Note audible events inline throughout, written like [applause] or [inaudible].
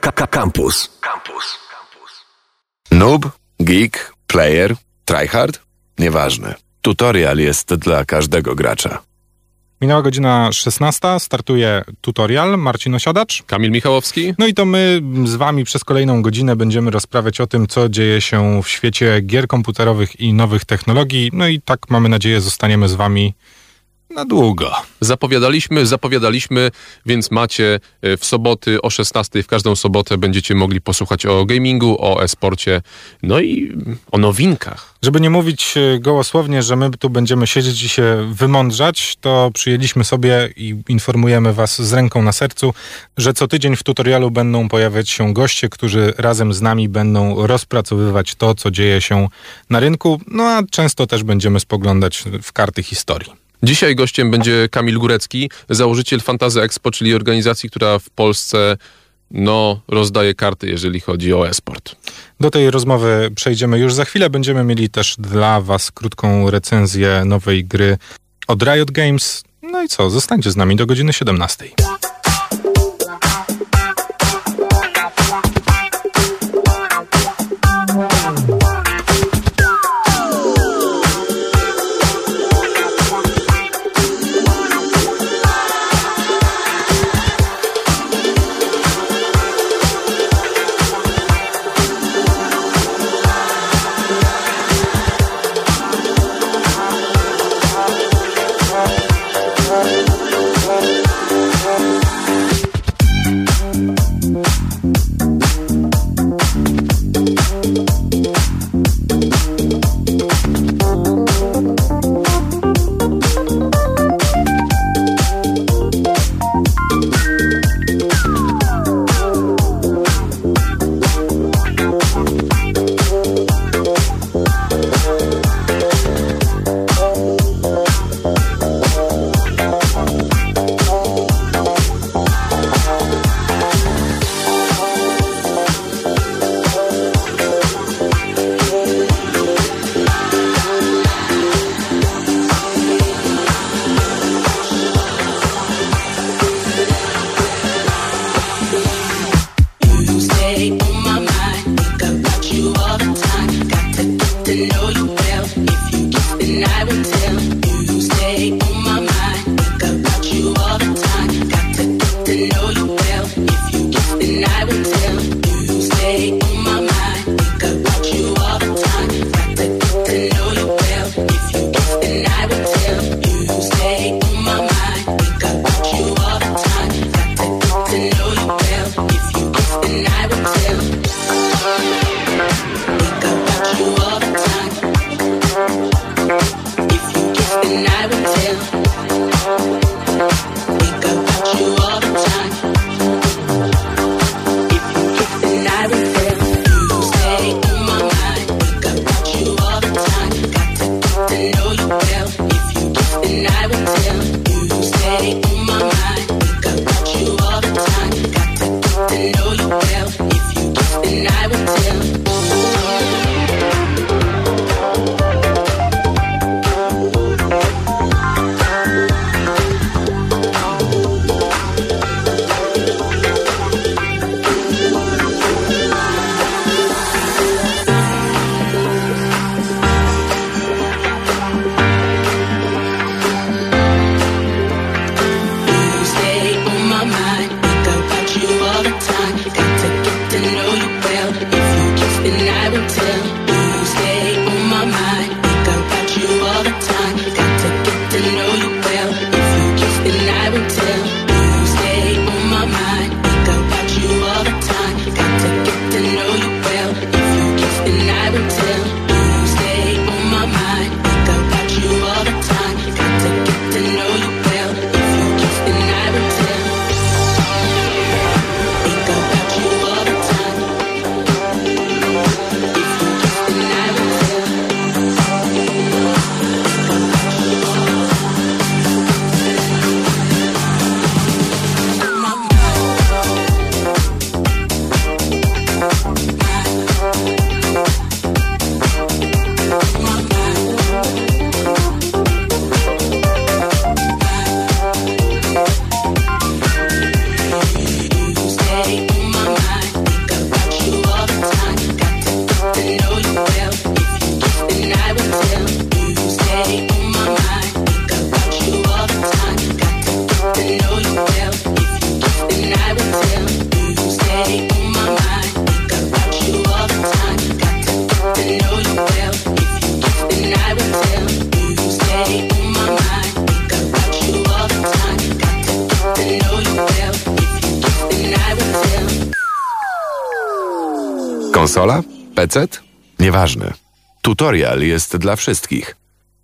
Campus. Campus. Noob, geek, player, tryhard? Nieważne. Tutorial jest dla każdego gracza. Minęła godzina 16, startuje tutorial. Marcin Osiadacz. Kamil Michałowski. No i to my z wami przez kolejną godzinę będziemy rozprawiać o tym, co dzieje się w świecie gier komputerowych i nowych technologii. No i tak mamy nadzieję zostaniemy z wami na długo. Zapowiadaliśmy, zapowiadaliśmy, więc macie e, w soboty o 16 w każdą sobotę będziecie mogli posłuchać o gamingu, o e-sporcie, no i o nowinkach. Żeby nie mówić e, gołosłownie, że my tu będziemy siedzieć i się wymądrzać, to przyjęliśmy sobie i informujemy was z ręką na sercu, że co tydzień w tutorialu będą pojawiać się goście, którzy razem z nami będą rozpracowywać to, co dzieje się na rynku, no a często też będziemy spoglądać w karty historii. Dzisiaj gościem będzie Kamil Górecki, założyciel Fantazy Expo, czyli organizacji, która w Polsce no, rozdaje karty, jeżeli chodzi o e-sport. Do tej rozmowy przejdziemy już za chwilę. Będziemy mieli też dla Was krótką recenzję nowej gry od Riot Games. No i co, zostańcie z nami do godziny 17. PC? Nieważne. Tutorial jest dla wszystkich.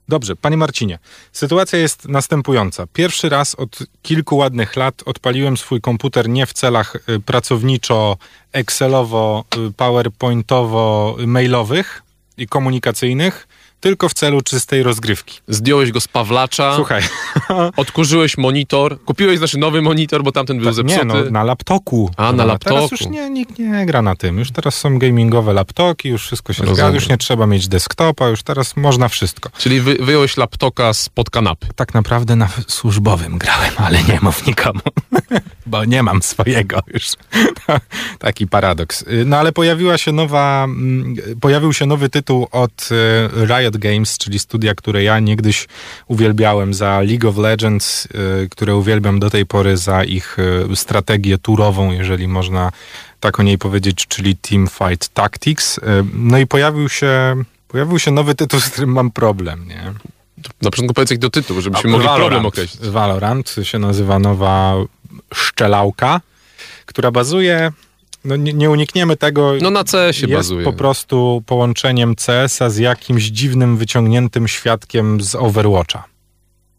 Dobrze, panie Marcinie, sytuacja jest następująca. Pierwszy raz od kilku ładnych lat odpaliłem swój komputer nie w celach y, pracowniczo, Excelowo, y, PowerPointowo, mailowych i komunikacyjnych, tylko w celu czystej rozgrywki. Zdjąłeś go z Pawlacza. Słuchaj. [laughs] Odkurzyłeś monitor. Kupiłeś znaczy nowy monitor, bo tamten był Ta, zepsuty. Nie, no, na laptoku. A, na laptoku. Teraz już nie, nikt nie gra na tym. Już teraz są gamingowe laptoki, już wszystko się zgadza. Już nie trzeba mieć desktopa, już teraz można wszystko. Czyli wy, wyjąłeś laptoka spod kanapy. Tak naprawdę na służbowym grałem, ale nie mów nikomu, [laughs] bo nie mam swojego już. [laughs] Taki paradoks. No ale pojawiła się nowa, mm, pojawił się nowy tytuł od y, Riot Games, czyli studia, które ja niegdyś uwielbiałem za League of Legends, y, które uwielbiam do tej pory za ich y, strategię turową, jeżeli można tak o niej powiedzieć, czyli Teamfight Tactics. No i pojawił się, pojawił się nowy tytuł, z którym mam problem, nie? Na początku powiedz jak do tytułu, żebyśmy mogli Valorant. problem określić. Valorant się nazywa nowa szczelałka, która bazuje no nie, nie, unikniemy tego. No na CS się jest bazuje. po prostu połączeniem CS-a z jakimś dziwnym, wyciągniętym świadkiem z Overwatcha.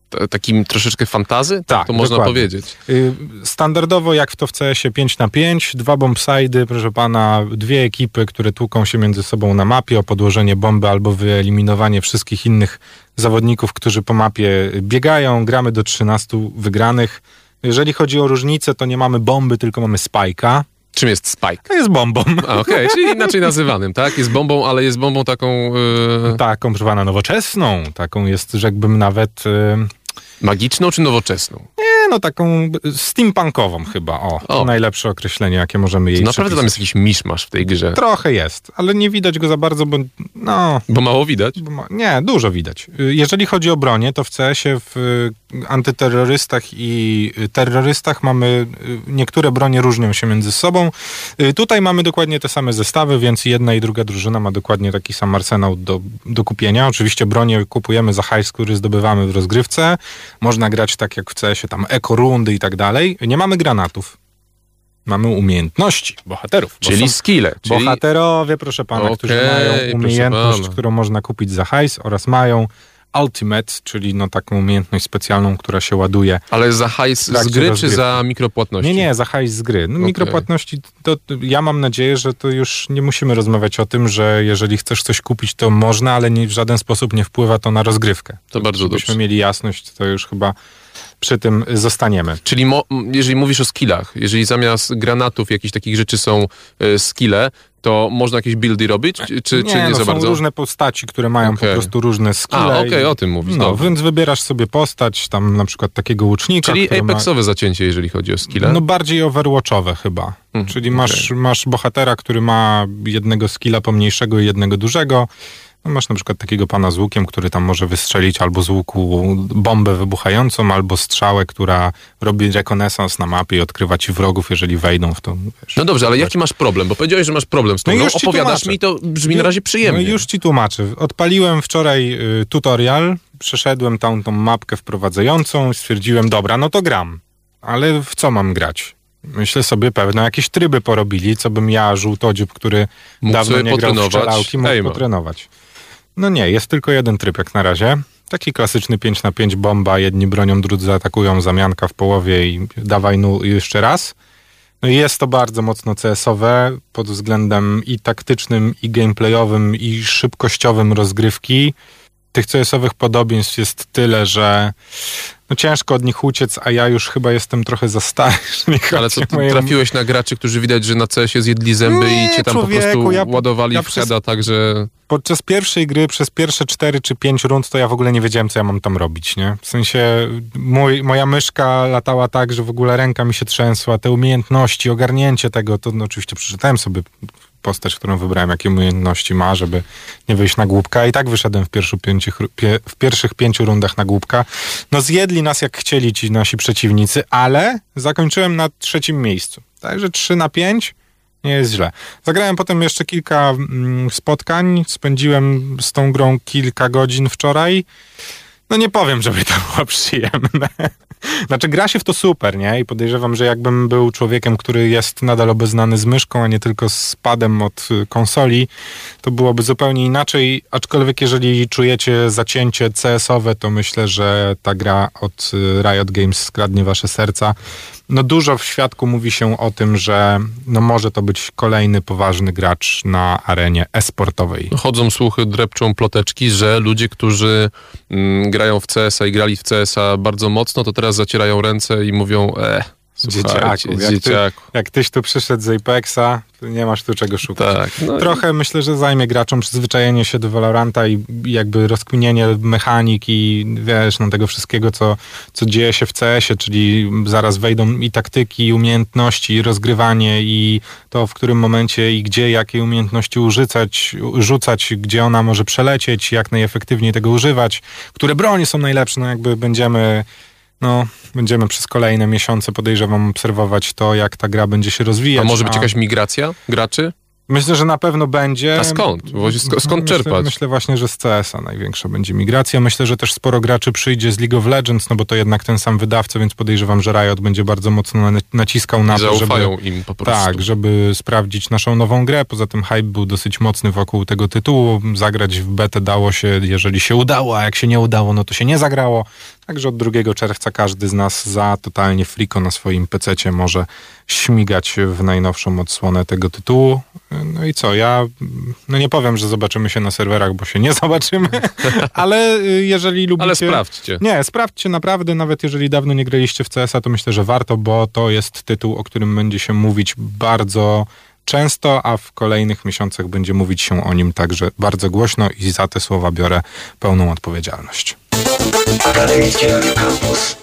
T takim troszeczkę fantazy? Tak, to można dokładnie. powiedzieć. Y, standardowo jak w to w CS-ie 5 na 5, dwa bombsidy, proszę pana, dwie ekipy, które tłuką się między sobą na mapie o podłożenie bomby albo wyeliminowanie wszystkich innych zawodników, którzy po mapie biegają. Gramy do 13 wygranych. Jeżeli chodzi o różnicę, to nie mamy bomby, tylko mamy spajka. Czym jest Spike? To jest bombą. Okej, okay, [laughs] czyli inaczej nazywanym, tak? Jest bombą, ale jest bombą taką... Yy... Taką, proszę pana, nowoczesną. Taką jest, rzekłbym nawet... Yy... Magiczną czy nowoczesną? Nie, no taką steampunkową chyba, o. o. To najlepsze określenie, jakie możemy jej to Naprawdę tam jest jakiś miszmasz w tej grze. Trochę jest, ale nie widać go za bardzo, bo no... Bo mało widać? Bo ma... Nie, dużo widać. Jeżeli chodzi o bronię, to w CS-ie w antyterrorystach i terrorystach mamy, niektóre bronie różnią się między sobą. Tutaj mamy dokładnie te same zestawy, więc jedna i druga drużyna ma dokładnie taki sam arsenał do, do kupienia. Oczywiście bronię kupujemy za hajs, który zdobywamy w rozgrywce. Można grać tak jak w CS-ie, tam eko-rundy i tak dalej. Nie mamy granatów. Mamy umiejętności bohaterów. Czyli skille. Czyli... Bohaterowie, proszę pana, okay, którzy mają umiejętność, którą można kupić za hajs oraz mają Ultimate, czyli no taką umiejętność specjalną, która się ładuje. Ale za hajs z gry, czy za mikropłatności? Nie, nie, za hajs z gry. No, okay. Mikropłatności, to, ja mam nadzieję, że to już nie musimy rozmawiać o tym, że jeżeli chcesz coś kupić, to można, ale nie, w żaden sposób nie wpływa to na rozgrywkę. To bardzo dobrze. Żebyśmy mieli jasność, to już chyba przy tym zostaniemy. Czyli mo, jeżeli mówisz o skillach, jeżeli zamiast granatów jakichś takich rzeczy są y, skille, to można jakieś buildy robić, czy nie, czy nie no, za są bardzo? różne postaci, które mają okay. po prostu różne skille. A, okej, okay, o tym mówisz. No, więc wybierasz sobie postać, tam na przykład takiego łucznika. Czyli apexowe ma... zacięcie, jeżeli chodzi o skille? No bardziej overwatchowe chyba. Mhm, Czyli masz, okay. masz bohatera, który ma jednego skilla pomniejszego i jednego dużego. No masz na przykład takiego pana z łukiem, który tam może wystrzelić albo z łuku bombę wybuchającą, albo strzałę, która robi rekonesans na mapie i odkrywa ci wrogów, jeżeli wejdą w to. Wiesz, no dobrze, ale jaki masz problem? Bo powiedziałeś, że masz problem z tym. No, no opowiadasz mi, to brzmi na razie przyjemnie. No już ci tłumaczę. Odpaliłem wczoraj y, tutorial, przeszedłem tam tą mapkę wprowadzającą i stwierdziłem, dobra, no to gram. Ale w co mam grać? Myślę sobie pewno jakieś tryby porobili, co bym ja, żółtodziób, który mógł dawno nie grał w strzelałki, mógł Ejma. potrenować. No nie, jest tylko jeden tryb jak na razie. Taki klasyczny 5 na 5 bomba, jedni bronią, drudzy atakują, zamianka w połowie i dawaj nu jeszcze raz. No i jest to bardzo mocno CS-owe pod względem i taktycznym, i gameplayowym, i szybkościowym rozgrywki. Tych CS-owych podobieństw jest tyle, że no ciężko od nich uciec, a ja już chyba jestem trochę za stary. [laughs] Ale co, ty trafiłeś na graczy, którzy widać, że na CS-ie zjedli zęby nie, i cię tam człowieku, po prostu ja, ładowali ja w przez... heada, także... Podczas pierwszej gry, przez pierwsze cztery czy pięć rund, to ja w ogóle nie wiedziałem, co ja mam tam robić, nie? W sensie mój, moja myszka latała tak, że w ogóle ręka mi się trzęsła, te umiejętności, ogarnięcie tego, to no, oczywiście przeczytałem sobie postać, którą wybrałem, jakie umiejętności ma, żeby nie wyjść na głupka. I tak wyszedłem w, pięciu, w pierwszych pięciu rundach na głupka. No zjedli nas jak chcieli ci nasi przeciwnicy, ale zakończyłem na trzecim miejscu. Także 3 na 5 nie jest źle. Zagrałem potem jeszcze kilka mm, spotkań, spędziłem z tą grą kilka godzin wczoraj. No nie powiem, żeby to było przyjemne. [laughs] Znaczy gra się w to super, nie? I podejrzewam, że jakbym był człowiekiem, który jest nadal obeznany z myszką, a nie tylko z padem od y, konsoli, to byłoby zupełnie inaczej. Aczkolwiek jeżeli czujecie zacięcie CS-owe, to myślę, że ta gra od y, Riot Games skradnie wasze serca. No dużo w świadku mówi się o tym, że no może to być kolejny poważny gracz na arenie e-sportowej. Chodzą słuchy, drepczą ploteczki, że ludzie, którzy mm, grają w CS-a i grali w CS-a bardzo mocno, to teraz zacierają ręce i mówią, e, słuchajcie, Dzieciaku, jak, dzieciaku. Ty, jak tyś tu przyszedł z Apexa, to nie masz tu czego szukać. Tak, no i- Trochę myślę, że zajmie graczom przyzwyczajenie się do Valoranta i jakby rozkminienie mechanik i wiesz, no tego wszystkiego, co, co dzieje się w CS-ie, czyli zaraz wejdą i taktyki, i umiejętności, i rozgrywanie i to w którym momencie i gdzie jakie umiejętności użycać, rzucać, gdzie ona może przelecieć, jak najefektywniej tego używać, które bronie są najlepsze, no jakby będziemy no, będziemy przez kolejne miesiące, podejrzewam, obserwować to, jak ta gra będzie się rozwijać. A może być jakaś migracja graczy? Myślę, że na pewno będzie. A skąd? Skąd myślę, czerpać? Myślę właśnie, że z CS-a największa będzie migracja. Myślę, że też sporo graczy przyjdzie z League of Legends, no bo to jednak ten sam wydawca, więc podejrzewam, że Riot będzie bardzo mocno na- naciskał na I to, żeby... im po prostu. Tak, żeby sprawdzić naszą nową grę. Poza tym hype był dosyć mocny wokół tego tytułu. Zagrać w betę dało się, jeżeli się udało, a jak się nie udało, no to się nie zagrało. Także od 2 czerwca każdy z nas za totalnie friko na swoim pececie może śmigać w najnowszą odsłonę tego tytułu. No i co, ja no nie powiem, że zobaczymy się na serwerach, bo się nie [laughs] zobaczymy, ale y, jeżeli lubicie... Ale sprawdźcie. Nie, sprawdźcie naprawdę, nawet jeżeli dawno nie graliście w CS-a, to myślę, że warto, bo to jest tytuł, o którym będzie się mówić bardzo często, a w kolejnych miesiącach będzie mówić się o nim także bardzo głośno i za te słowa biorę pełną odpowiedzialność. Akademicki Radio Campus.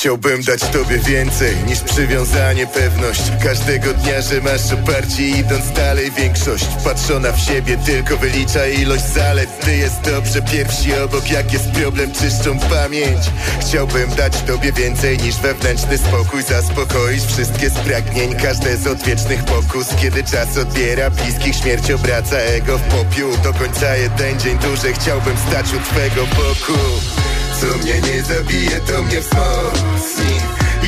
Chciałbym dać tobie więcej niż przywiązanie, pewność. Każdego dnia, że masz oparcie idąc dalej Większość patrzona w siebie tylko wylicza ilość zalet. Ty jest dobrze, pierwsi obok jak jest problem czyszczą pamięć. Chciałbym dać tobie więcej niż wewnętrzny spokój. Zaspokoić wszystkie z pragnień, każde z odwiecznych pokus. Kiedy czas odbiera bliskich, śmierć obraca ego w popiół. Do końca jeden dzień dłużej chciałbym stać u twego boku co mnie nie zabije, to mnie wzmocni.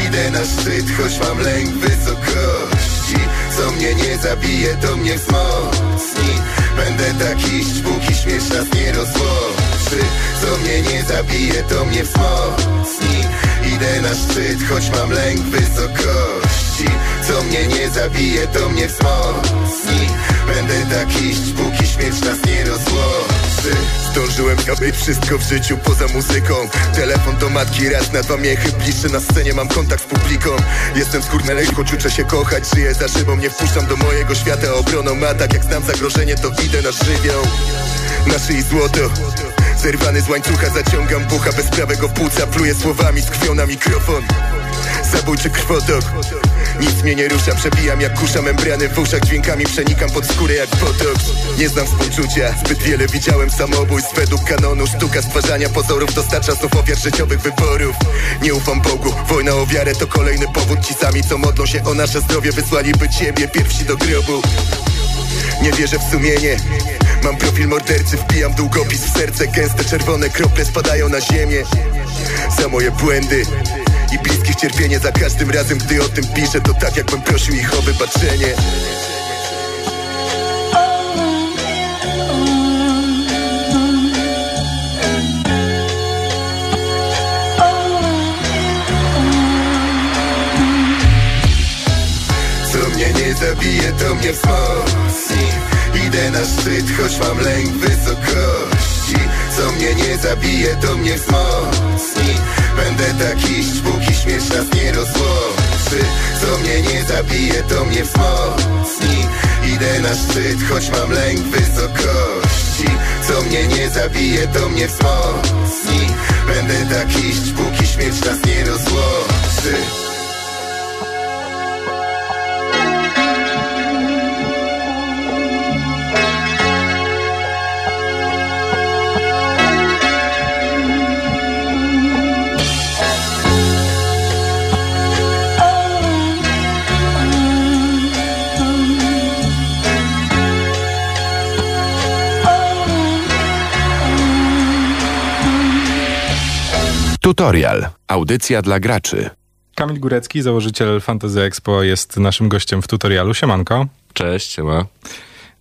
Idę na szczyt, choć mam lęk wysokości. Co mnie nie zabije, to mnie wzmocni. Będę tak iść, póki śmierć nas nie rozłączy Co mnie nie zabije, to mnie wzmocni. Idę na szczyt, choć mam lęk wysokości. Co mnie nie zabije, to mnie wzmocni. Będę tak iść, póki śmierć nas nie rozłączy Zdążyłem zrobić wszystko w życiu poza muzyką. Telefon do matki, raz na dwa miechy Bliższy na scenie, mam kontakt z publiką. Jestem skórnelej, choć uczę się kochać Żyję za szybą, nie wpuszczam do mojego świata obroną A tak jak znam zagrożenie, to idę na żywioł. Na szyi złoto Zerwany z łańcucha zaciągam bucha Bez prawego płuca pluję słowami z krwią na mikrofon. Zabójczy krwotok Nic mnie nie rusza, przebijam jak kusza membrany w uszach Dźwiękami przenikam pod skórę jak botox Nie znam współczucia, zbyt wiele widziałem samobójstw Według kanonu sztuka stwarzania pozorów Dostarcza znów ofiar życiowych wyborów. Nie ufam Bogu, wojna o wiarę to kolejny powód. Ci sami co modlą się o nasze zdrowie Wysłaliby ciebie pierwsi do grobu. Nie wierzę w sumienie. Mam profil mordercy, wbijam długopis w serce. Gęste czerwone krople spadają na ziemię. Za moje błędy i bliskich cierpienie. Za każdym razem, gdy o tym piszę To tak jakbym prosił ich o wybaczenie zabije, to mnie wzmocni Idę na szczyt, choć mam lęk wysokości. Co mnie nie zabije, to mnie wzmocni. Będę tak iść, póki śmierć nas nie rozłączy Co mnie nie zabije, to mnie wzmocni. Idę na szczyt, choć mam lęk wysokości. Co mnie nie zabije, to mnie wzmocni. Będę tak iść, póki śmierć nas nie rozłączy Tutorial. Audycja dla graczy. Kamil Górecki, założyciel Fantasy Expo, jest naszym gościem w tutorialu. Siemanko. Cześć, siema.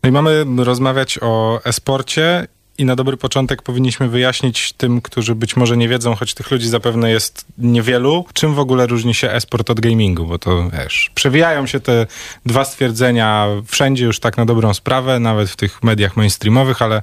No i mamy rozmawiać o e-sporcie i na dobry początek powinniśmy wyjaśnić tym, którzy być może nie wiedzą, choć tych ludzi zapewne jest niewielu, czym w ogóle różni się e-sport od gamingu, bo to wiesz, przewijają się te dwa stwierdzenia wszędzie już tak na dobrą sprawę, nawet w tych mediach mainstreamowych, ale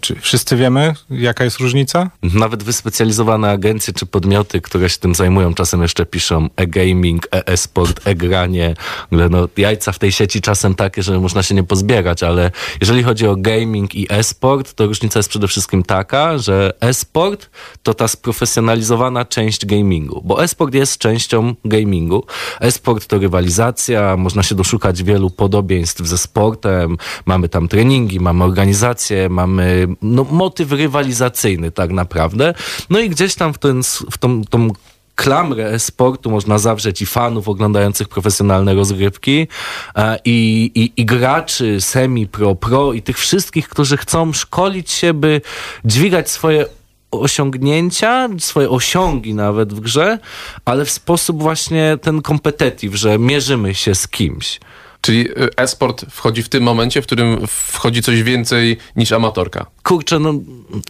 czy wszyscy wiemy, jaka jest różnica? Nawet wyspecjalizowane agencje czy podmioty, które się tym zajmują, czasem jeszcze piszą e-gaming, e-sport, e-granie. No, jajca w tej sieci czasem takie, że można się nie pozbierać, ale jeżeli chodzi o gaming i e-sport, to różnica jest przede wszystkim taka, że e-sport to ta sprofesjonalizowana część gamingu, bo e-sport jest częścią gamingu. E-sport to rywalizacja, można się doszukać wielu podobieństw ze sportem, mamy tam treningi, mamy organizację, mamy no, motyw rywalizacyjny tak naprawdę. No i gdzieś tam w, ten, w tą, tą klamrę sportu można zawrzeć i fanów oglądających profesjonalne rozgrywki e, i, i, i graczy semi-pro, pro i tych wszystkich, którzy chcą szkolić się, by dźwigać swoje osiągnięcia, swoje osiągi nawet w grze, ale w sposób właśnie ten competitive, że mierzymy się z kimś. Czyli y, e-sport wchodzi w tym momencie, w którym wchodzi coś więcej niż amatorka. Kurczę, no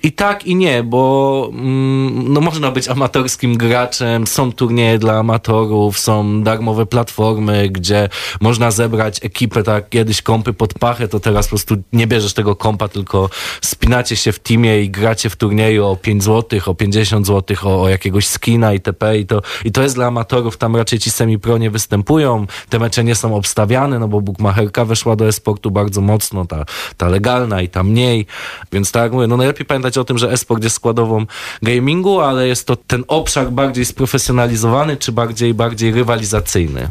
i tak i nie, bo mm, no można być amatorskim graczem, są turnieje dla amatorów, są darmowe platformy, gdzie można zebrać ekipę, tak kiedyś kompy pod pachę, to teraz po prostu nie bierzesz tego kompa, tylko spinacie się w teamie i gracie w turnieju o 5 zł, o 50 zł, o, o jakiegoś skina itp. I to, I to jest dla amatorów, tam raczej ci semi-pro nie występują, te mecze nie są obstawiane, no bo bukmacherka weszła do e-sportu bardzo mocno, ta, ta legalna i ta mniej, więc tak jak mówię, no najlepiej pamiętać o tym, że e-sport jest składową gamingu, ale jest to ten obszar bardziej sprofesjonalizowany, czy bardziej, bardziej rywalizacyjny.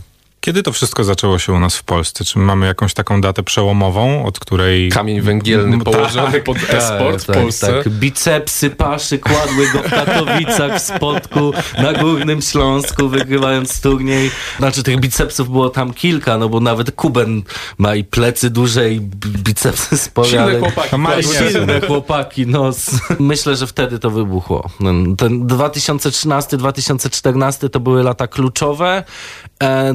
Kiedy to wszystko zaczęło się u nas w Polsce? Czy mamy jakąś taką datę przełomową, od której... Kamień węgielny Mm, położony tak, pod e-sport w Polsce. Tak. Bicepsy paszy kładły go w Katowicach, w Spodku, na Górnym Śląsku, wygrywając turniej. Znaczy tych bicepsów było tam kilka, no bo nawet Kuben ma i plecy duże i bi- bicepsy spore, Silne ale... chłopaki. Ma- kładły- Silne chłopaki, no. Myślę, że wtedy to wybuchło. Ten 2013-2014 to były lata kluczowe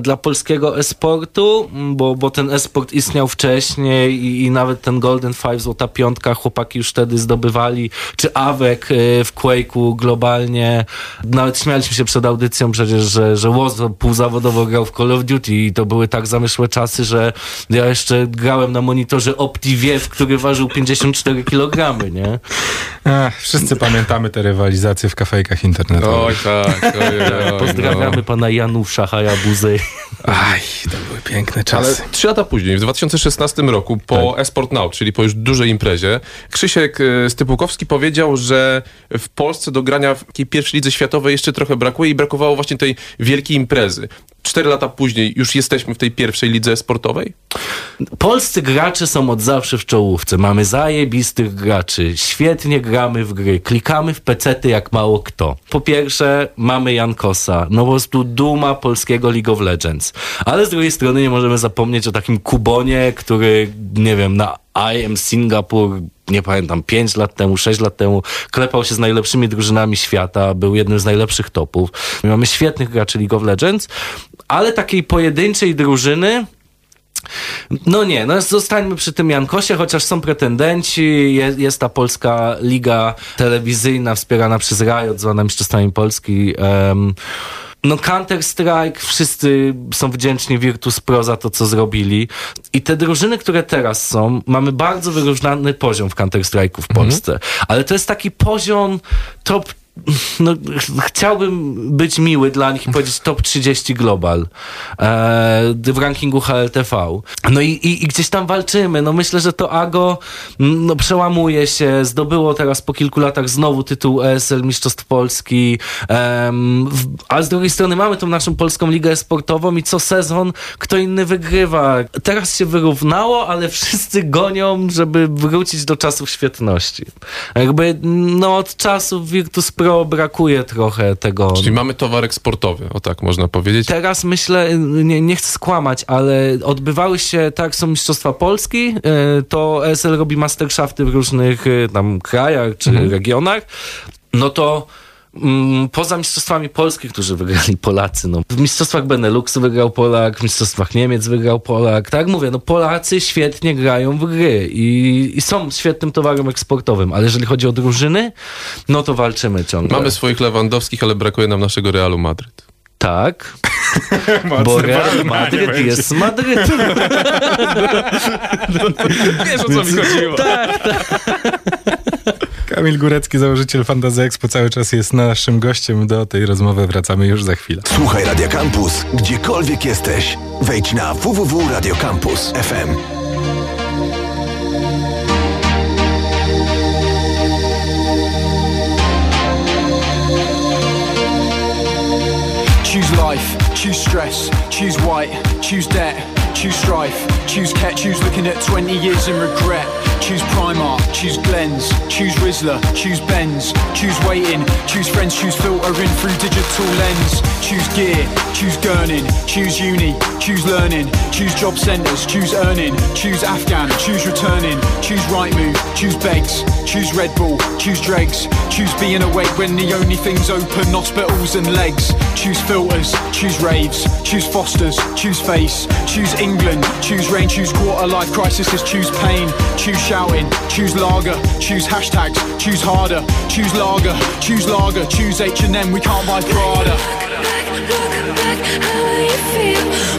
dla polskiego e-sportu, bo, bo ten e-sport istniał wcześniej i, i nawet ten Golden Five, Złota Piątka, chłopaki już wtedy zdobywali, czy Awek e, w Quake'u globalnie. Nawet śmialiśmy się przed audycją przecież, że, że Woz półzawodowo grał w Call of Duty i to były tak zamyśłe czasy, że ja jeszcze grałem na monitorze OptiView, który ważył 54 kg, nie? Ech, wszyscy pamiętamy te rywalizacje w kafejkach internetowych. Oj tak, oj, oj, Pozdrawiamy no. pana Janusza Hayabuzy. Aj, to były piękne Ale czasy. trzy lata później, w 2016 roku, po Esport Now, czyli po już dużej imprezie, Krzysiek e, Stypułkowski powiedział, że w Polsce do grania w takiej pierwszej lidze światowej jeszcze trochę brakuje i brakowało właśnie tej wielkiej imprezy. Cztery lata później już jesteśmy w tej pierwszej lidze sportowej? Polscy gracze są od zawsze w czołówce. Mamy zajebistych graczy. Świetnie gramy w gry. Klikamy w pecety jak mało kto. Po pierwsze, mamy Jankosa. No po prostu duma polskiego League of Legends. Ale z drugiej strony nie możemy zapomnieć o takim Kubonie, który, nie wiem, na IM Singapur nie pamiętam, 5 lat temu, 6 lat temu, klepał się z najlepszymi drużynami świata, był jednym z najlepszych topów. My mamy świetnych graczy League of Legends, ale takiej pojedynczej drużyny no nie, no zostańmy przy tym Jankosie, chociaż są pretendenci, jest, jest ta polska liga telewizyjna wspierana przez Riot, zwana Mistrzostwami Polski. Um, no Counter-Strike, wszyscy są wdzięczni Virtus Pro za to, co zrobili. I te drużyny, które teraz są, mamy bardzo wyróżniony poziom w Counter-Strike'u w Polsce. Ale to jest taki poziom top no, ch- chciałbym być miły dla nich i powiedzieć top 30 global e, w rankingu HLTV. No i, i, i gdzieś tam walczymy. No myślę, że to Ago no, przełamuje się, zdobyło teraz po kilku latach znowu tytuł ESL Mistrzostw Polski, em, w, a z drugiej strony mamy tą naszą polską ligę sportową i co sezon kto inny wygrywa. Teraz się wyrównało, ale wszyscy gonią, żeby wrócić do czasów świetności. Jakby no od czasów Virtus Pro brakuje trochę tego. Czyli mamy towar eksportowy, o tak można powiedzieć. Teraz myślę, nie, nie chcę skłamać, ale odbywały się, tak, są Mistrzostwa Polski, e, to ESL robi mastershafty w różnych e, tam krajach czy regionach, no to poza Mistrzostwami Polski, którzy wygrali Polacy, no w Mistrzostwach Beneluxu wygrał Polak, w Mistrzostwach Niemiec wygrał Polak, tak mówię, no Polacy świetnie grają w gry i, i są świetnym towarem eksportowym, ale jeżeli chodzi o drużyny, no to walczymy ciągle. Mamy swoich Lewandowskich, ale brakuje nam naszego Realu Madryt. Tak, [laughs] bo Real Madryt jest Madrytem. [laughs] Wiesz o co mi chodziło. Kamil Górecki, założyciel Fantasy Expo, cały czas jest naszym gościem. Do tej rozmowy wracamy już za chwilę. Słuchaj Radio Campus, gdziekolwiek jesteś. Wejdź na www.radiocampus.fm. Choose life, choose stress, choose white, choose debt, choose strife, choose cat, choose looking at 20 years and regret. Choose Primark, choose Glens, choose Rizzler, choose Benz, choose waiting, choose friends, choose filtering through digital lens. Choose gear, choose gurning, choose uni, choose learning, choose job centres, choose earning, choose Afghan, choose returning, choose right move, choose begs, choose Red Bull, choose dregs, choose being awake when the only things open hospitals and legs. Choose filters, choose raves, choose Fosters, choose face, choose England, choose rain, choose quarter life crises, choose pain, choose shouting, choose lager, choose hashtags, choose harder, choose lager, choose lager, choose H&M, we can't buy Prada. Look back, how you feel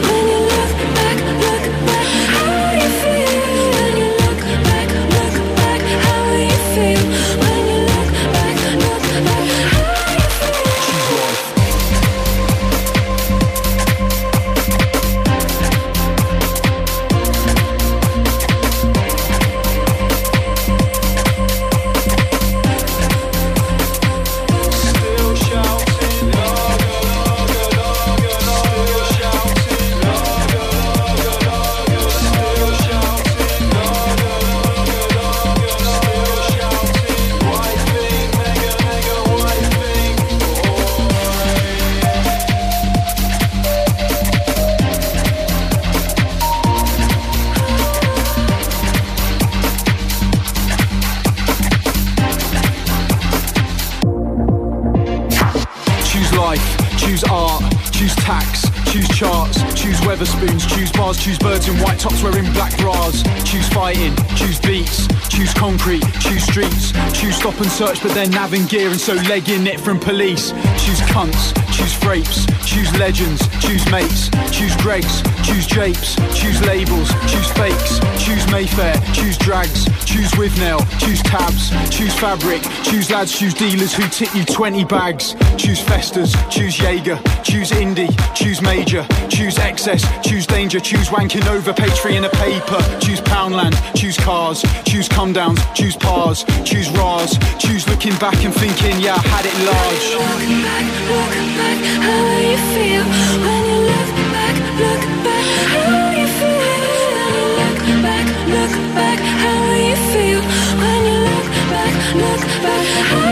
choose birds in white tops wearing black bras. Choose fighting, choose beats, choose concrete, choose streets, choose stop and search, but they're navin gear and so legging it from police. Choose cunts, choose frapes, choose legends, choose mates, choose Gregs, choose japes, choose labels, choose fakes, choose Mayfair, choose drags, choose with nail, choose tabs, choose fabric, choose lads, choose dealers who tip you 20 bags, choose festers, choose Jaeger, choose indie, choose major, choose excess, choose danger, choose wanking over page in a paper, choose Poundland, choose cars, choose come downs, choose pars, choose Ras, choose looking back and thinking, yeah, I had it large. Look back, look back, how you feel when you look back, look back, how you feel when you look back, look back.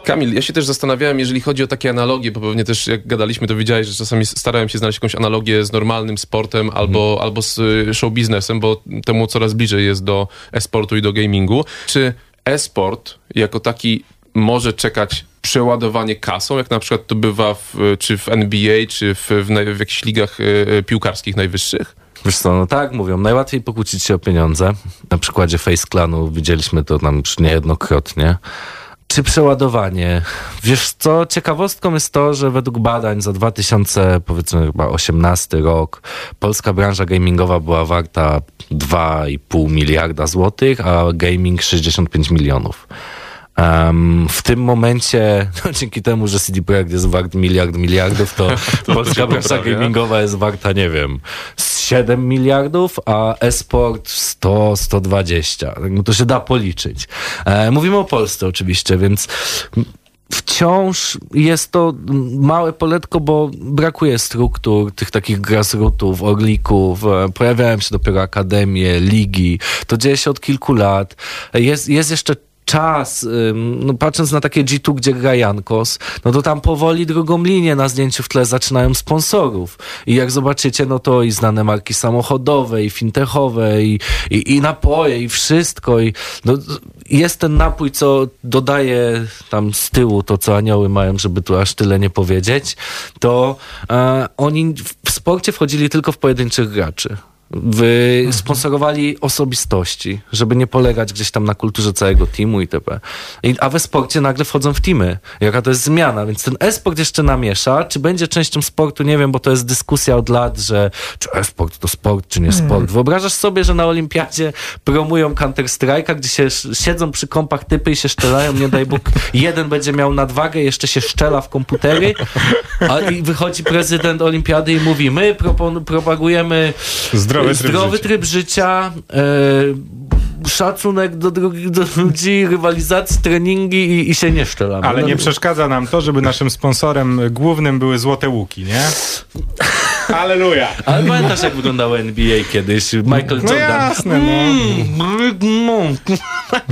Kamil, ja się też zastanawiałem, jeżeli chodzi o takie analogie, bo pewnie też jak gadaliśmy, to widziałeś, że czasami starałem się znaleźć jakąś analogię z normalnym sportem albo, albo z y, show biznesem, bo temu coraz bliżej jest do e-sportu i do gamingu. Czy e-sport jako taki może czekać przeładowanie kasą, jak na przykład to bywa w, czy w NBA, czy w, w, w jakichś ligach y, y, piłkarskich najwyższych? Wiesz co, no tak mówią, najłatwiej pokłócić się o pieniądze. Na przykładzie Face Clanu widzieliśmy to tam już niejednokrotnie. Czy przeładowanie? Wiesz co, ciekawostką jest to, że według badań za 2000, powiedzmy chyba 18 rok, polska branża gamingowa była warta 2,5 miliarda złotych, a gaming 65 milionów. Em, w tym momencie, [laughs] no, dzięki temu, że CD Projekt jest wart miliard miliardów, to, [laughs] [laughs] polska branża gamingowa jest warta, nie wiem, z 7 miliardów, a e-sport 100, 120. No to się da policzyć. E, mówimy o Polsce oczywiście, więc wciąż jest to małe poletko, bo brakuje struktur, tych takich grassrootów, orlików, e, pojawiają się dopiero akademie, ligi. To dzieje się od kilku lat. Jest, jest jeszcze czas, no patrząc na takie G2, gdzie gra Jankos, no to tam powoli drugą linię na zdjęciu w tle zaczynają sponsorów. I jak zobaczycie, no to i znane marki samochodowe, i fintechowe, i, i, i napoje, i wszystko. I, no, jest ten napój, co dodaje tam z tyłu to, co anioły mają, żeby tu aż tyle nie powiedzieć, to e, oni w sporcie wchodzili tylko w pojedynczych graczy. Wy sponsorowali osobistości, żeby nie polegać gdzieś tam na kulturze całego teamu itp. I, a we sporcie nagle wchodzą w teamy. Jaka to jest zmiana, więc ten e-sport jeszcze namiesza. Czy będzie częścią sportu, nie wiem, bo to jest dyskusja od lat, że czy e-sport to sport, czy nie sport. Wyobrażasz sobie, że na olimpiadzie promują Counter-Strike'a, gdzie się siedzą przy kompach typy i się szczelają, nie daj Bóg, [laughs] jeden będzie miał nadwagę, jeszcze się szczela w komputery, a i wychodzi prezydent olimpiady i mówi, my propon- propagujemy Zdrowy tryb zdrowy życia. tryb życia, e, szacunek do drugich do ludzi, rywalizacji, treningi i, i się nie szczelamy. Ale No, nie przeszkadza nam to, żeby naszym sponsorem głównym były złote łuki, nie? Aleluja! Ale pamiętasz, jak wyglądało NBA kiedyś? Michael No Jordan. jasne, no. Mm, no.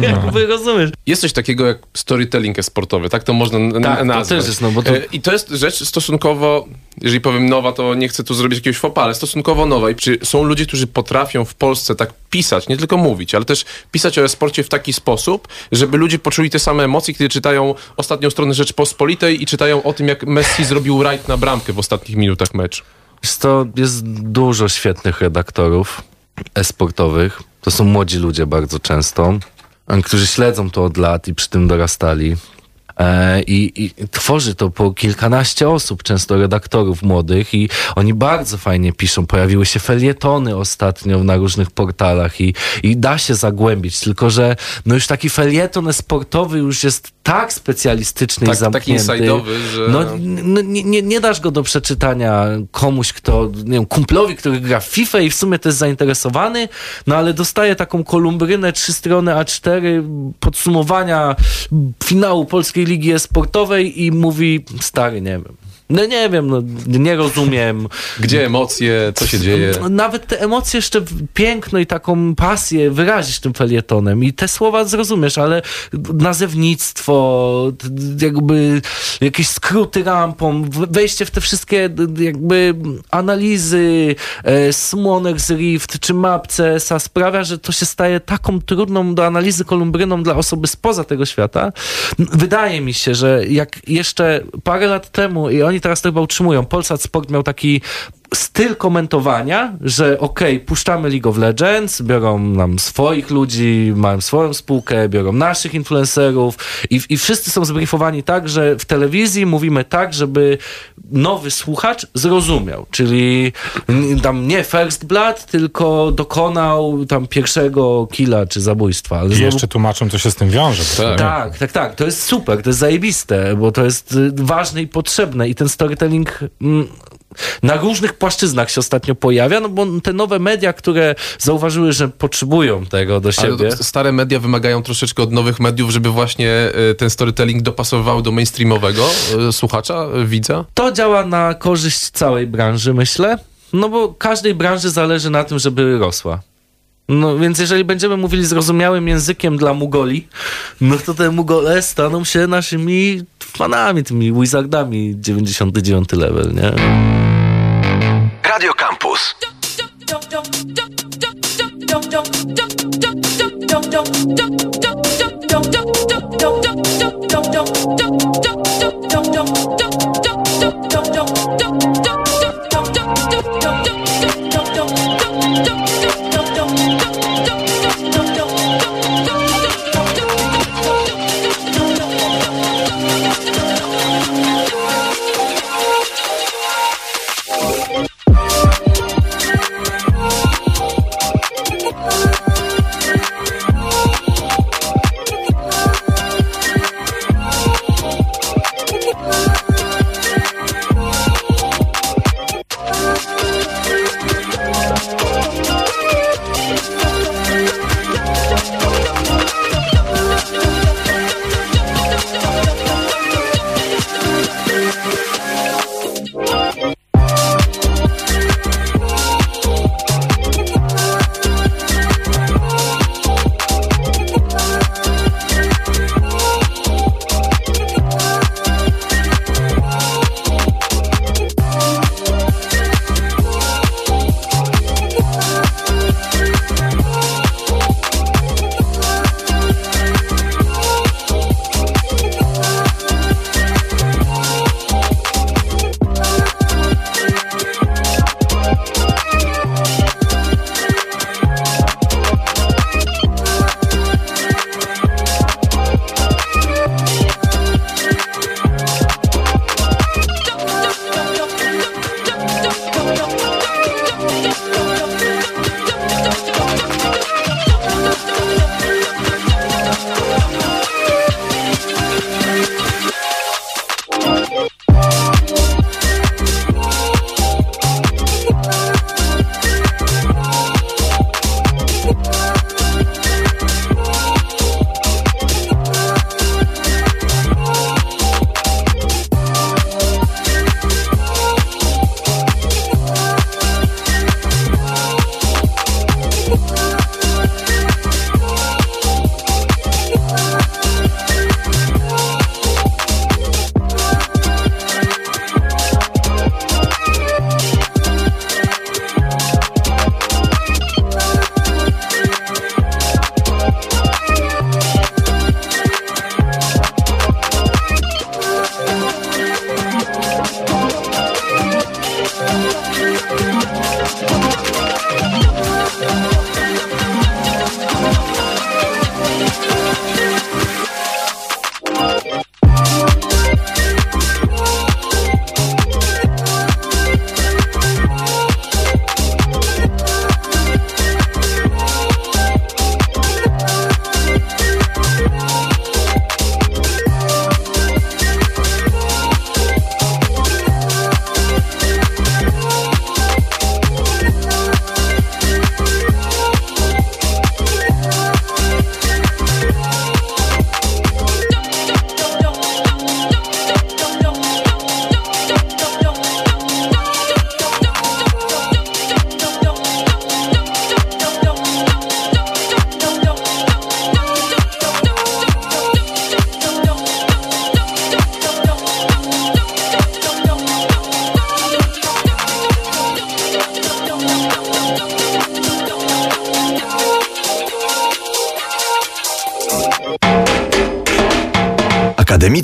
Jakby rozumiesz. Jest coś takiego jak storytelling sportowy, tak to można Tak, to nazwać. też jest, no bo to- E, I to jest rzecz stosunkowo, jeżeli powiem nowa, to nie chcę tu zrobić jakiegoś fopa, ale stosunkowo nowa. I czy są ludzie, którzy potrafią w Polsce tak pisać, nie tylko mówić, ale też pisać o e-sporcie w taki sposób, żeby ludzie poczuli te same emocje, kiedy czytają ostatnią stronę Rzeczpospolitej i czytają o tym, jak Messi zrobił rajd na bramkę w ostatnich minutach meczu. Wiesz co, jest dużo świetnych redaktorów e-sportowych. To są młodzi ludzie bardzo często, którzy śledzą to od lat i przy tym dorastali. E, I, I tworzy to po kilkanaście osób, często redaktorów młodych, i oni bardzo fajnie piszą. Pojawiły się felietony ostatnio na różnych portalach i, i da się zagłębić, tylko że no już taki felieton sportowy już jest tak specjalistyczny Tak- i zamknięty. taki że- No, n- nie, nie, dasz go do przeczytania komuś, kto, nie wiem, kumplowi, który gra w FIFA i w sumie to jest zainteresowany, no ale dostaje taką kolumbrynę, trzy strony A4 podsumowania finału Polskiej Ligi Sportowej i mówi, stary, nie wiem. No nie wiem, no, nie rozumiem. [laughs] Gdzie emocje, co się dzieje? Nawet te emocje jeszcze piękno i taką pasję wyrazisz tym felietonem i te słowa zrozumiesz, ale nazewnictwo, jakby jakieś skróty rampą, wejście w te wszystkie jakby analizy e, Summoners Rift czy map CS-a sprawia, że to się staje taką trudną do analizy kolumbryną dla osoby spoza tego świata. Wydaje mi się, że jak jeszcze parę lat temu i oni teraz to chyba utrzymują, Polsat Sport miał taki styl komentowania, że okej, puszczamy League of Legends, biorą nam swoich ludzi, mają swoją spółkę, biorą naszych influencerów i, i wszyscy są zbriefowani tak, że w telewizji mówimy tak, żeby nowy słuchacz zrozumiał, czyli tam nie first blood, tylko dokonał tam pierwszego killa czy zabójstwa. Ale I znowu- jeszcze tłumaczą, co się z tym wiąże. to- tak, tak, tak. To jest super, to jest zajebiste, bo to jest y, ważne i potrzebne i ten storytelling mm, na różnych płaszczyznach się ostatnio pojawia, no bo te nowe media, które zauważyły, że potrzebują tego do Ale siebie. to stare media wymagają troszeczkę od nowych mediów, żeby właśnie e, ten storytelling dopasowywały do mainstreamowego e, słuchacza, e, widza? To działa na korzyść całej branży, myślę, no bo każdej branży zależy na tym, żeby rosła. No więc jeżeli będziemy mówili zrozumiałym językiem dla Mugoli, no to te Mugole staną się naszymi fanami, tymi wizardami 99 level, nie? Radio Campus. [laughs]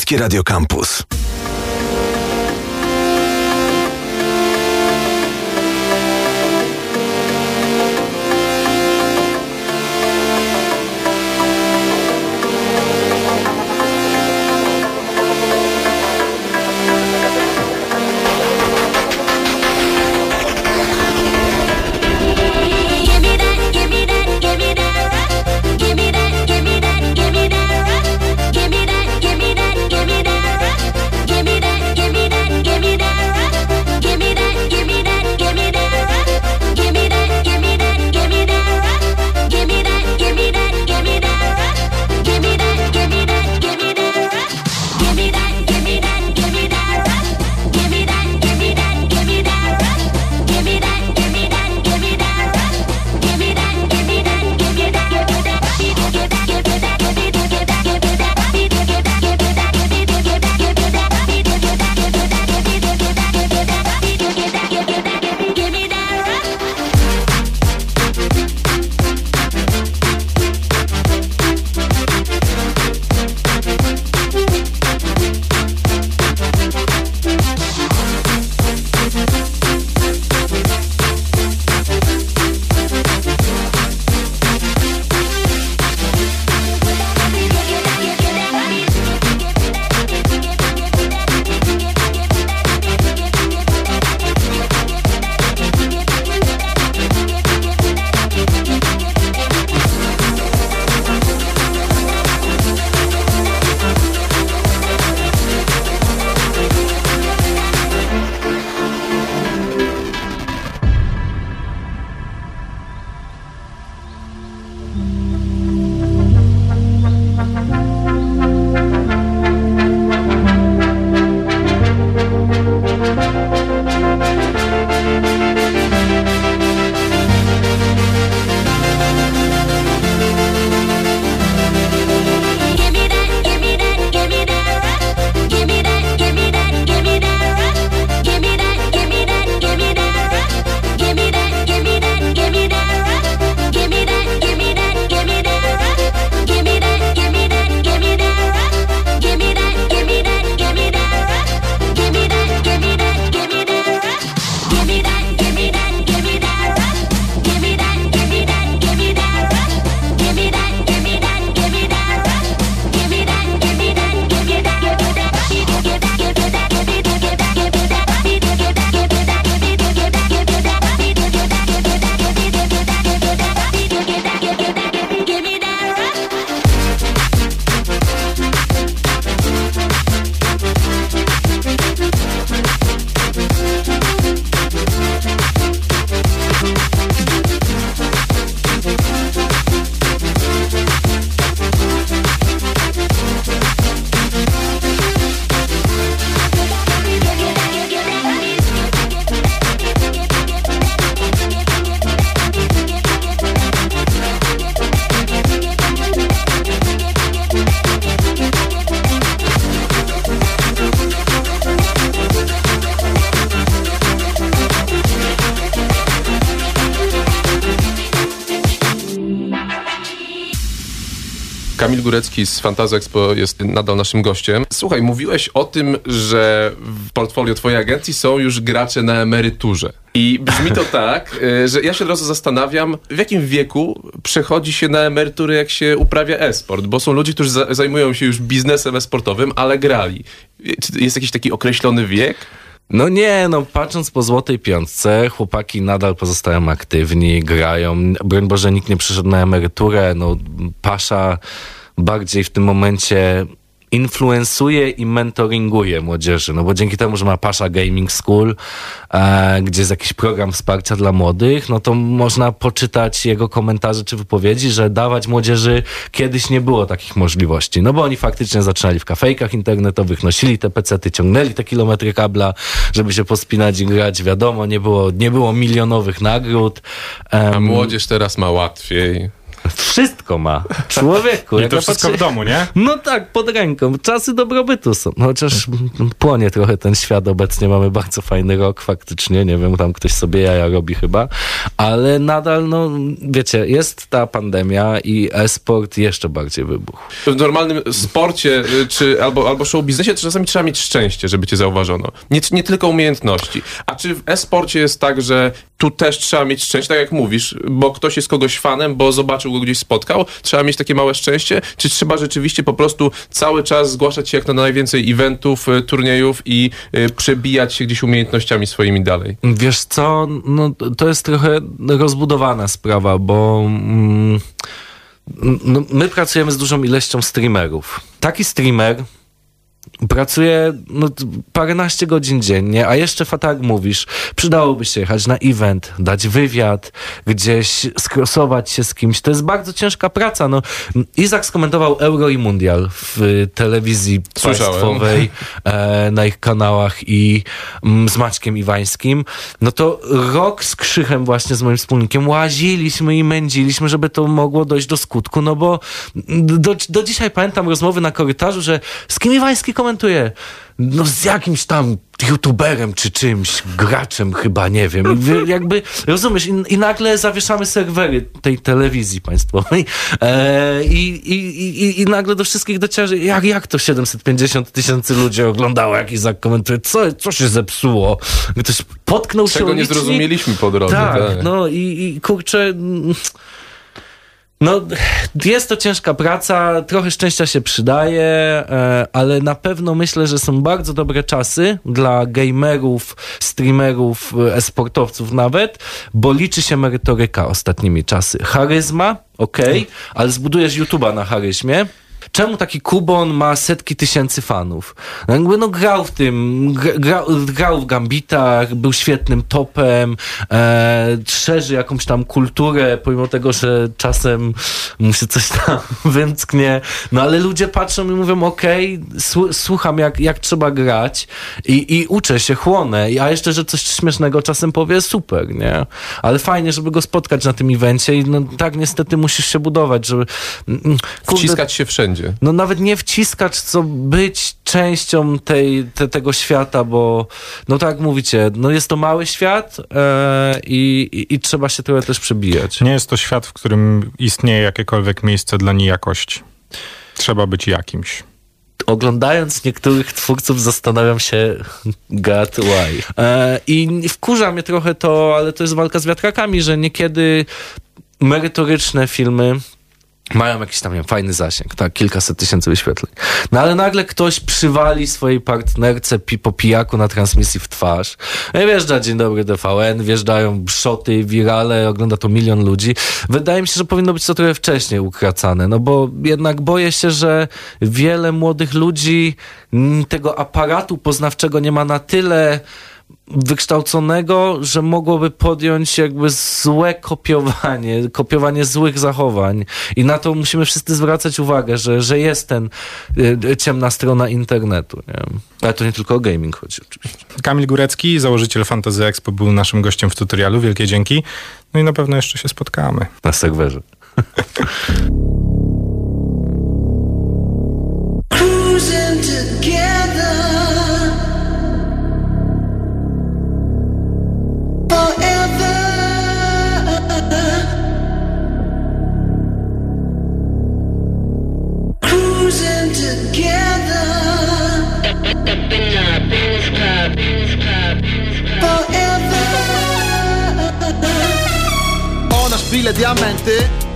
Akademickie Radio Campus. Górecki z Fantazy Expo jest nadal naszym gościem. Słuchaj, mówiłeś o tym, że w portfolio twojej agencji są już gracze na emeryturze. I brzmi to [laughs] tak, y, że ja się od razu zastanawiam, w jakim wieku przechodzi się na emeryturę, jak się uprawia e-sport, bo są ludzie, którzy za- zajmują się już biznesem e-sportowym, ale grali. Czy jest jakiś taki określony wiek? No nie, no patrząc po złotej piątce, chłopaki nadal pozostają aktywni, grają. Broń Boże, nikt nie przyszedł na emeryturę. No, Pasza bardziej w tym momencie influencuje i mentoringuje młodzieży, no bo dzięki temu, że ma Pasza Gaming School, e, gdzie jest jakiś program wsparcia dla młodych, no to można poczytać jego komentarze czy wypowiedzi, że dawać młodzieży kiedyś nie było takich możliwości, no bo oni faktycznie zaczynali w kafejkach internetowych, nosili te pecety, ciągnęli te kilometry kabla, żeby się pospinać i grać, wiadomo, nie było, nie było milionowych nagród. A Em, młodzież teraz ma łatwiej. Wszystko ma. Człowieku. I to wszystko patrzę- w domu, nie? no tak, pod ręką. Czasy dobrobytu są. No, chociaż płonie trochę ten świat obecnie. Mamy bardzo fajny rok faktycznie. Nie wiem, tam ktoś sobie jaja robi chyba. Ale nadal, no wiecie, jest ta pandemia i e-sport jeszcze bardziej wybuchł. W normalnym sporcie y, czy albo, albo show biznesie czasami trzeba mieć szczęście, żeby cię zauważono. Nie, nie tylko umiejętności. A czy w e-sporcie jest tak, że tu też trzeba mieć szczęście, tak jak mówisz, bo ktoś jest kogoś fanem, bo zobaczył go gdzieś spotkał, trzeba mieć takie małe szczęście, czy trzeba rzeczywiście po prostu cały czas zgłaszać się jak na najwięcej eventów, y, turniejów i y, przebijać się gdzieś umiejętnościami swoimi dalej? Wiesz co, no to jest trochę rozbudowana sprawa, bo mm, no, my pracujemy z dużą ilością streamerów. Taki streamer pracuje no, paręnaście godzin dziennie, a jeszcze fa- jak mówisz, przydałoby się jechać na event, dać wywiad, gdzieś skrosować się z kimś. To jest bardzo ciężka praca. No, Izak skomentował Euro i Mundial w telewizji Słyszałem. państwowej e, na ich kanałach i mm, z Maćkiem Iwańskim, no to rok z Krzychem właśnie z moim wspólnikiem łaziliśmy i mędziliśmy, żeby to mogło dojść do skutku, no bo do, do dzisiaj pamiętam rozmowy na korytarzu, że z kim Iwański komentuje? No z jakimś tam youtuberem czy czymś, graczem chyba, nie wiem. Jakby, rozumiesz, i, i nagle zawieszamy serwery tej telewizji państwowej e, i, i, i, nagle do wszystkich dociera, jak, jak to 750 tysięcy ludzi oglądało, jak Izak komentuje, co, co się zepsuło? Ktoś potknął się Czego nie licznik? zrozumieliśmy po drodze. Tak, tak. no i, i kurczę... No, jest to ciężka praca, trochę szczęścia się przydaje, e, ale na pewno myślę, że są bardzo dobre czasy dla gamerów, streamerów, e-sportowców nawet, bo liczy się merytoryka ostatnimi czasy. Charyzma, okej, ale zbudujesz YouTube'a na charyzmie. Czemu taki Kubon ma setki tysięcy fanów? No, jakby no grał w tym, gra- grał, grał w Gambitach, był świetnym topem, e, szerzy jakąś tam kulturę, pomimo tego, że czasem mu się coś tam [laughs] wymsknie. No ale ludzie patrzą i mówią, okej, słu- słucham jak, jak trzeba grać i, i uczę się, chłonę. A jeszcze, że coś śmiesznego czasem powie, super, nie? Ale fajnie, żeby go spotkać na tym evencie i no tak niestety musisz się budować, żeby... mm, kurde, Wciskać się wszędzie. No nawet nie wciskać, co być częścią tej, te, tego świata, bo no tak mówicie, no jest to mały świat e, i, i, i trzeba się trochę też przebijać. Nie jest to świat, w którym istnieje jakiekolwiek miejsce dla nijakości. Trzeba być jakimś. Oglądając niektórych twórców zastanawiam się God why. E, I wkurza mnie trochę to, ale to jest walka z wiatrakami, że niekiedy merytoryczne filmy mają jakiś tam nie wiem, fajny zasięg, tak, kilkaset tysięcy wyświetleń. No ale nagle ktoś przywali swojej partnerce pi, po pijaku na transmisji w twarz. No i wjeżdża Dzień Dobry TVN, wjeżdżają szoty, wirale, ogląda to milion ludzi. Wydaje mi się, że powinno być to trochę wcześniej ukracane, no bo jednak boję się, że wiele młodych ludzi tego aparatu poznawczego nie ma na tyle wykształconego, że mogłoby podjąć jakby złe kopiowanie, kopiowanie złych zachowań. I na to musimy wszyscy zwracać uwagę, że, że jest ten y, ciemna strona internetu. Nie? Ale to nie tylko o gaming chodzi oczywiście. Kamil Górecki, założyciel Fantasy Expo, był naszym gościem w tutorialu. Wielkie dzięki. No i na pewno jeszcze się spotkamy. Na serwerze. [laughs]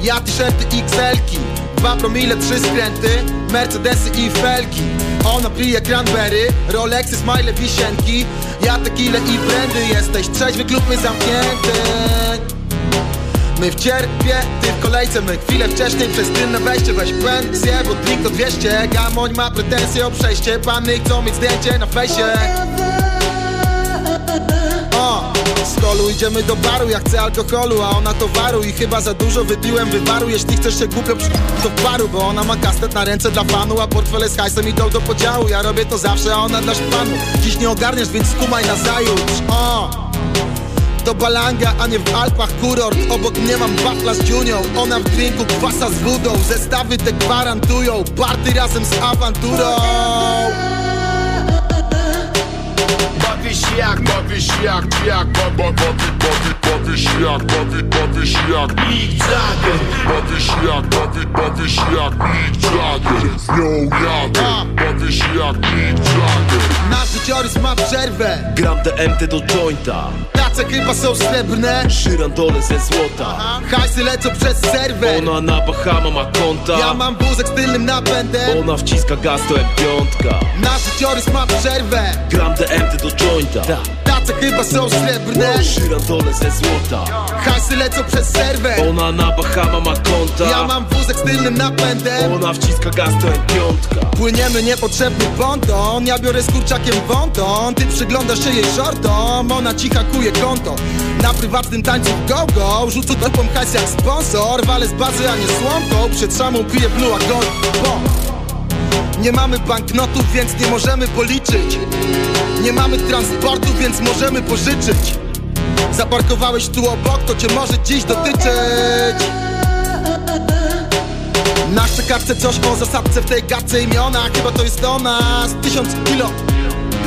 ja t-shirty XL-ki Dwa promile, trzy skręty, Mercedesy i felki. Ona pije cranberry, Rolexy, smile, wisienki. Ja tequila i brandy jesteś trzeźwy, klub my zamknięty. My w cierpie, ty w kolejce. My chwilę wcześniej przez tylne wejście. Weź pensję, bo drink to 200 Gamoń ma pretensje o przejście. Panny chcą mieć zdjęcie na fejsie idziemy do baru, ja chcę alkoholu, a ona towaru. I chyba za dużo wypiłem wywaru, jeśli chcesz się głupio przy... to w baru Bo ona ma kastet na ręce dla fanu, a portfele z hajsem idą do podziału. Ja robię to zawsze, a ona dla szpanu. Dziś nie ogarniesz, więc skumaj na zajutrz. O, to balanga, a nie w Alpach kurort. Obok mnie mam wafla z Junią Ona w drinku kwasa z wodą Zestawy te gwarantują. Party razem z awanturą Bawisz jak, bawisz jak, jak, ba, ba, bawi, bawi, bawisz jak, bawi, bawisz jak. Mick Jagger. Bawisz jak, bawi, bawisz jak. Mick Jagger. Z nią jadę, bawisz jak Mick Jagger. Nasz życiorys ma przerwę. Gram DMT do jointa Tace chyba są srebrne. Żyrandole ze złota. Hajsy lecą przez serwer. Ona na Bahama ma konta. Ja mam wózek z tylnym napędem. Ona wciska gaz to M5 Nasz życiorys ma przerwę. Gram DMT do jointa. Tace chyba są srebrne. Żyrandole ze złota. Hajsy lecą przez serwer. Ona na Bahama ma konta. Ja mam wózek z tylnym napędem. Ona wciska gaz to M5 Płyniemy niepotrzebny ponton. Ja biorę z kurczakiem wąton. Ty przyglądasz się jej shortom Ona ci hakuje konto. Na prywatnym tańcu go-go Rzucę topą hajs jak sponsor. Walę z bazy, a nie słomką Przed szamą piję blue a gold Bo nie mamy banknotów, więc nie możemy policzyć. Nie mamy transportu, więc możemy pożyczyć. Zaparkowałeś tu obok, to cię może dziś dotyczyć. Na szczekawce coś o zasadce w tej gadce imiona. Chyba to jest ona z tysiąc kilo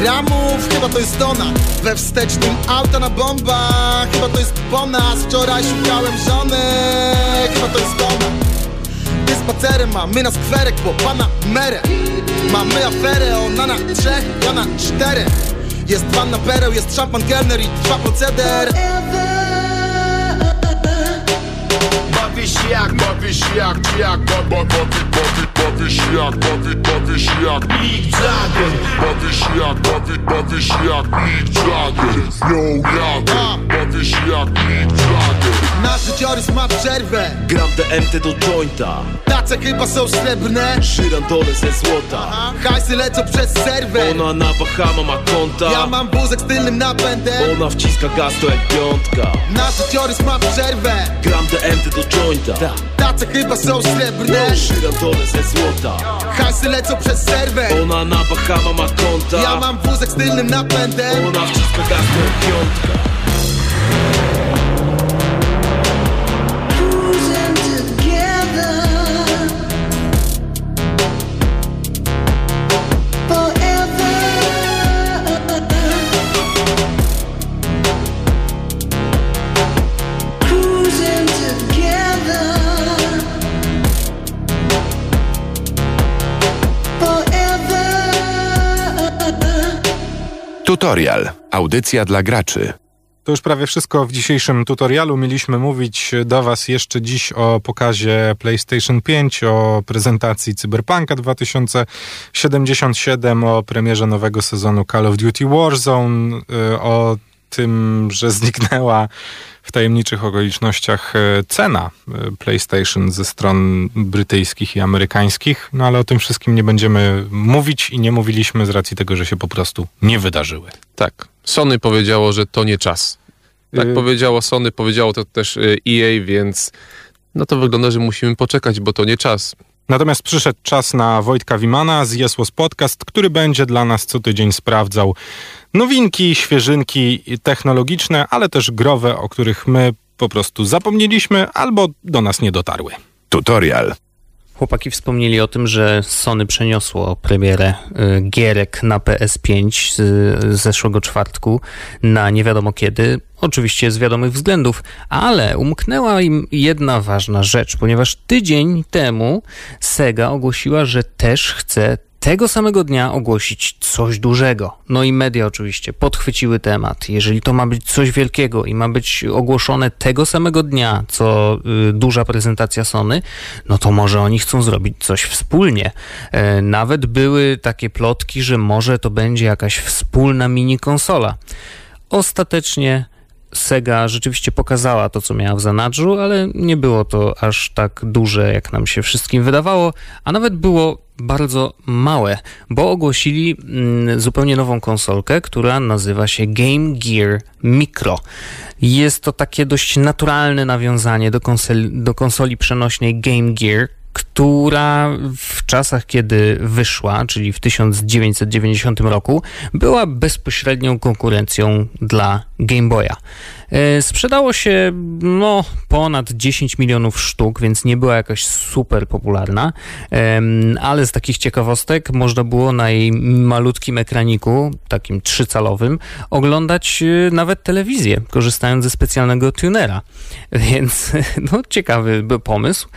gramów Chyba to jest ona We wstecznym auta na bombach Chyba to jest po nas Wczoraj szukałem żony Chyba to jest ona Ty spacerem, a my na skwerek Bo pana merę Mamy aferę, ona na trzech, ja na czterech Jest wanna pereł, jest szampan kelner i trwa proceder Bawisz jak, bawisz jak, jak, ba, ba, bawi, bawi, bawisz jak, bawi, bawisz jak. Mick Jagger Bawisz jak, bawi, bawisz jak. Mick Jagger nią jadę, bawisz jak Mick Jagger Nasz życiorys ma przerwę. Gram DMT do jointa. Tace chyba są srebrne. Żyrandole ze złota. Hajsy lecą przez serwer Ona na Bahama ma konta. Ja mam wózek z tylnym napędem. Ona wciska gaz to M5 Nasz życiorys ma przerwę. Gram DMT do jointa. Tace chyba są srebrne. Żyrandole ze złota. Hajsy lecą przez serwer Ona na Bahama ma konta. Ja mam wózek z tylnym napędem. Ona wciska gaz to M5 Tutorial. Audycja dla graczy. To już prawie wszystko w dzisiejszym tutorialu. Mieliśmy mówić do Was jeszcze dziś o pokazie PlayStation 5, o prezentacji Cyberpunka 2077, o premierze nowego sezonu Call of Duty Warzone, y, o tym, że zniknęła w tajemniczych okolicznościach y, cena y, PlayStation ze stron brytyjskich i amerykańskich, no ale o tym wszystkim nie będziemy mówić i nie mówiliśmy z racji tego, że się po prostu nie wydarzyły. Tak. Sony powiedziało, że to nie czas. Tak Y- powiedziało Sony, powiedziało to też EA, więc no to wygląda, że musimy poczekać, bo to nie czas. Natomiast przyszedł czas na Wojtka Wimana z Jesłos Podcast, który będzie dla nas co tydzień sprawdzał nowinki, świeżynki technologiczne, ale też growe, o których my po prostu zapomnieliśmy albo do nas nie dotarły. Tutorial. Chłopaki wspomnieli o tym, że Sony przeniosło premierę y, gierek na PS5 z z zeszłego czwartku na nie wiadomo kiedy. Oczywiście z wiadomych względów, ale umknęła im jedna ważna rzecz, ponieważ tydzień temu Sega ogłosiła, że też chce tego samego dnia ogłosić coś dużego. No i media oczywiście podchwyciły temat. Jeżeli to ma być coś wielkiego i ma być ogłoszone tego samego dnia, co y, duża prezentacja Sony, no to może oni chcą zrobić coś wspólnie. E, nawet były takie plotki, że może to będzie jakaś wspólna mini konsola. Ostatecznie Sega rzeczywiście pokazała to, co miała w zanadrzu, ale nie było to aż tak duże, jak nam się wszystkim wydawało, a nawet było bardzo małe, bo ogłosili mm, zupełnie nową konsolkę, która nazywa się Game Gear Micro. Jest to takie dość naturalne nawiązanie do konsoli, do konsoli przenośnej Game Gear, która w czasach, kiedy wyszła, czyli w 1990 roku, była bezpośrednią konkurencją dla Game Boya. E, Sprzedało się no, ponad 10 milionów sztuk, więc nie była jakaś super popularna, ale z takich ciekawostek można było na jej malutkim ekraniku, takim trzycalowym, oglądać e, nawet telewizję, korzystając ze specjalnego tunera. [laughs] Więc no, ciekawy pomysł.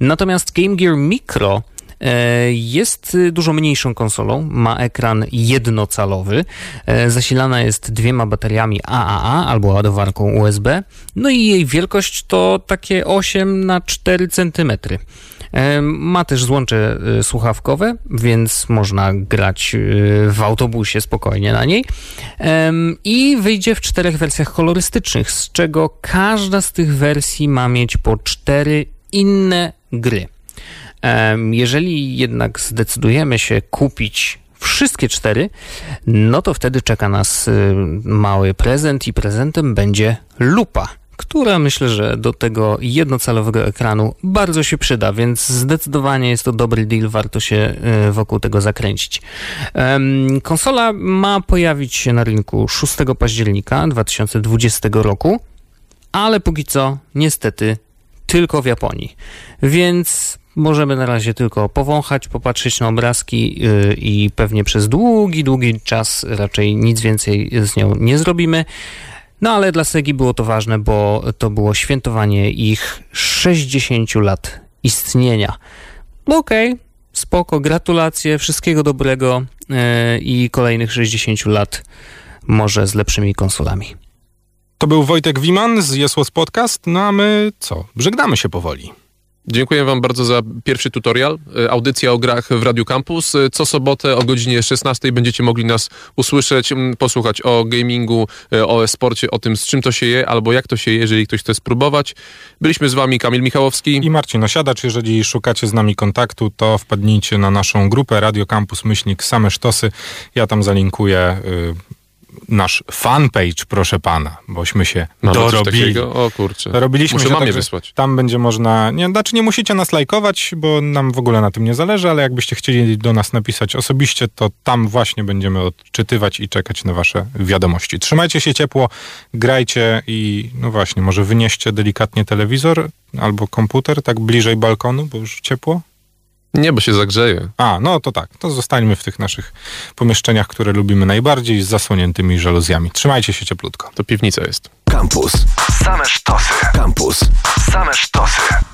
Natomiast Game Gear Micro e, jest y, dużo mniejszą konsolą, ma ekran jednocalowy, e, zasilana jest dwiema bateriami AAA albo ładowarką USB, no i jej wielkość to takie 8 na 4 cm. Ma też złącze e, słuchawkowe, więc można grać e, w autobusie spokojnie na niej. I wyjdzie w czterech wersjach kolorystycznych, z czego każda z tych wersji ma mieć po cztery inne gry. Jeżeli jednak zdecydujemy się kupić wszystkie cztery, no to wtedy czeka nas y, mały prezent i prezentem będzie lupa, która myślę, że do tego jednocalowego ekranu bardzo się przyda, więc zdecydowanie jest to dobry deal, warto się y, wokół tego zakręcić. Konsola ma pojawić się na rynku 6 października 2020 roku, ale póki co niestety tylko w Japonii. Więc możemy na razie tylko powąchać, popatrzeć na obrazki yy, i pewnie przez długi, długi czas raczej nic więcej z nią nie zrobimy. No ale dla Segi było to ważne, bo to było świętowanie ich 60 lat istnienia. No Okej, spoko, gratulacje, wszystkiego dobrego yy, i kolejnych 60 lat może z lepszymi konsolami. To był Wojtek Wiman z Jesłos Podcast, no a my co? Żegnamy się powoli. Dziękuję Wam bardzo za pierwszy tutorial. E, Audycja o grach w Radio Campus. E, Co sobotę o godzinie 16 będziecie mogli nas usłyszeć, posłuchać o gamingu, e, o e-sporcie, o tym z czym to się je, albo jak to się je, jeżeli ktoś chce spróbować. Byliśmy z Wami Kamil Michałowski i Marcin Osiadacz. Jeżeli szukacie z nami kontaktu, to wpadnijcie na naszą grupę Radio Campus Myślnik Same Sztosy. Ja tam zalinkuję y, nasz fanpage, proszę pana, bośmy się Mamy coś dorobili. O kurczę. Robiliśmy Muszę się mamie tak, wysłać. Tam będzie można, nie, znaczy nie musicie nas lajkować, bo nam w ogóle na tym nie zależy, ale jakbyście chcieli do nas napisać osobiście, to tam właśnie będziemy odczytywać i czekać na wasze wiadomości. Trzymajcie się ciepło, grajcie i no właśnie, może wynieście delikatnie telewizor albo komputer tak bliżej balkonu, bo już ciepło. Nie, bo się zagrzeje. A, no to tak, to zostańmy w tych naszych pomieszczeniach, które lubimy najbardziej, z zasłoniętymi żaluzjami. Trzymajcie się cieplutko. To piwnica jest. Campus. Same sztosy. Campus. Same sztosy.